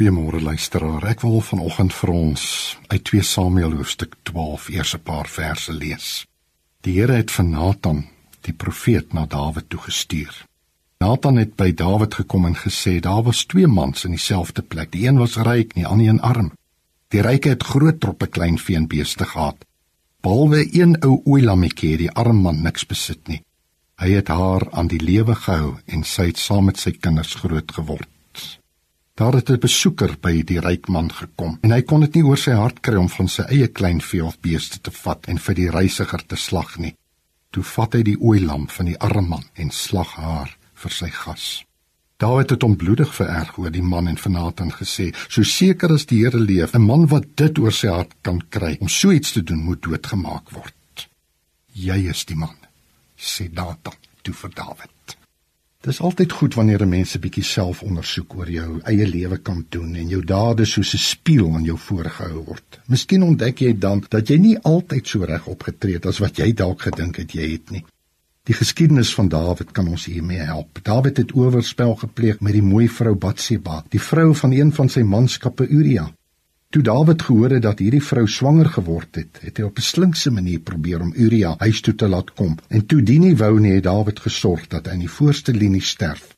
Goeiemôre luisteraar. Ek wil vanoggend vir ons uit 2 Samuel hoofstuk 12 eers 'n paar verse lees. Die Here het vir Nathan, die profeet, na Dawid toe gestuur. Nathan het by Dawid gekom en gesê daar was twee mans in dieselfde plek. Die een was ryk, die ander een arm. Die ryke het groot troppe klein vee en beeste gehad. Behalwe een ou ouilammetjie, die arm man niks besit nie. Hy het haar aan die lewe gehou en sy het saam met sy kinders groot geword. Daar het 'n besoeker by die ryk man gekom en hy kon dit nie oor sy hart kry om van sy eie klein vee of beeste te vat en vir die reisiger te slag nie. Toe vat hy die ooilam van die arme man en slag haar vir sy gas. Dawid het onbloedig vererg oor die man en vir Nathan gesê: "So seker as die Here leef, 'n man wat dit oor sy hart kan kry om so iets te doen, moet doodgemaak word." "Jy is die man," sê Nathan toe vir Dawid. Dis altyd goed wanneer 'n mens 'n bietjie selfondersoek oor jou eie lewe kan doen en jou dade soos 'n spieël aan jou voorgehou word. Miskien ontdek jy dan dat jy nie altyd so reg opgetree het as wat jy dalk gedink het jy het nie. Die geskiedenis van Dawid kan ons hiermee help. Dawid het oorspel gepleeg met die mooi vrou Batsheba, die vrou van een van sy manskappe Uria. Toe Dawid gehoor het dat hierdie vrou swanger geword het, het hy op 'n slinkse manier probeer om Uria huis toe te laat kom. En toe die nie wou nie, het Dawid gesorg dat hy in die voorste linie sterf.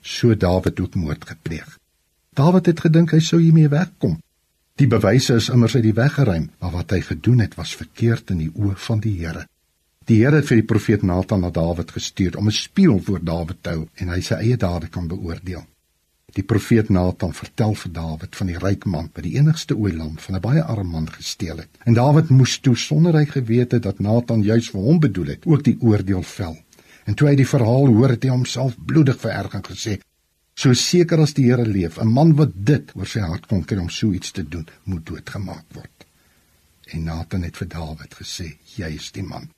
So Dawid ook moord gepleeg. Dawid het gedink hy sou hiermee wegkom. Die bewyse is immers uit die weg geruim, maar wat hy gedoen het was verkeerd in die oë van die Here. Die Here het vir die profeet Nathan na Dawid gestuur om 'n spieël voor Dawid te hou en hy sy eie dade kan beoordeel. Die profeet Nathan vertel vir Dawid van die ryk man wat die enigste ooilam van 'n baie arm man gesteel het. En Dawid moes toe sonder hy geweet het dat Nathan juis vir hom bedoel het, ook die oordeel vel. En toe hy die verhaal hoor, het hy homself bloedig vererg en gesê: "So seker as die Here leef, 'n man wat dit oor sy hart kon kry om so iets te doen, moet doodgemaak word." En Nathan het vir Dawid gesê: "Jy is die man."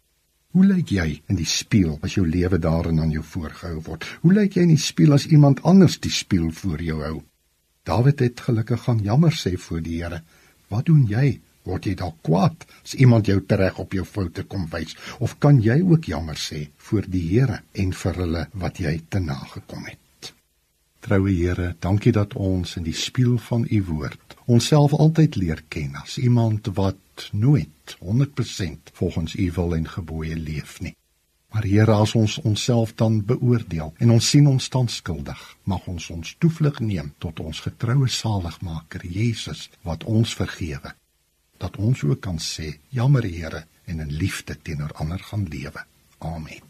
Hoe lyk jy in die spieël as jou lewe daarin aan jou voorgehou word? Hoe lyk jy in die spieël as iemand anders die spieël voor jou hou? Dawid het gelukkig gaan jammer sê voor die Here. Wat doen jy? Word jy dalk kwaad as iemand jou tereg op jou foute kom wys? Of kan jy ook jammer sê voor die Here en vir hulle wat jy te nagekom het? Troue Here, dankie dat ons in die spieël van u woord onsself altyd leer ken as iemand wat nooit 100% volgens u wil en gebooie leef nie. Maar Here, as ons onsself dan beoordeel en ons sien ons staan skuldig, mag ons ons toevlug neem tot ons getroue saligmaker Jesus wat ons vergewe. Dat ons ook kan sê, jammer Here, en in liefde teenoor ander gaan lewe. Amen.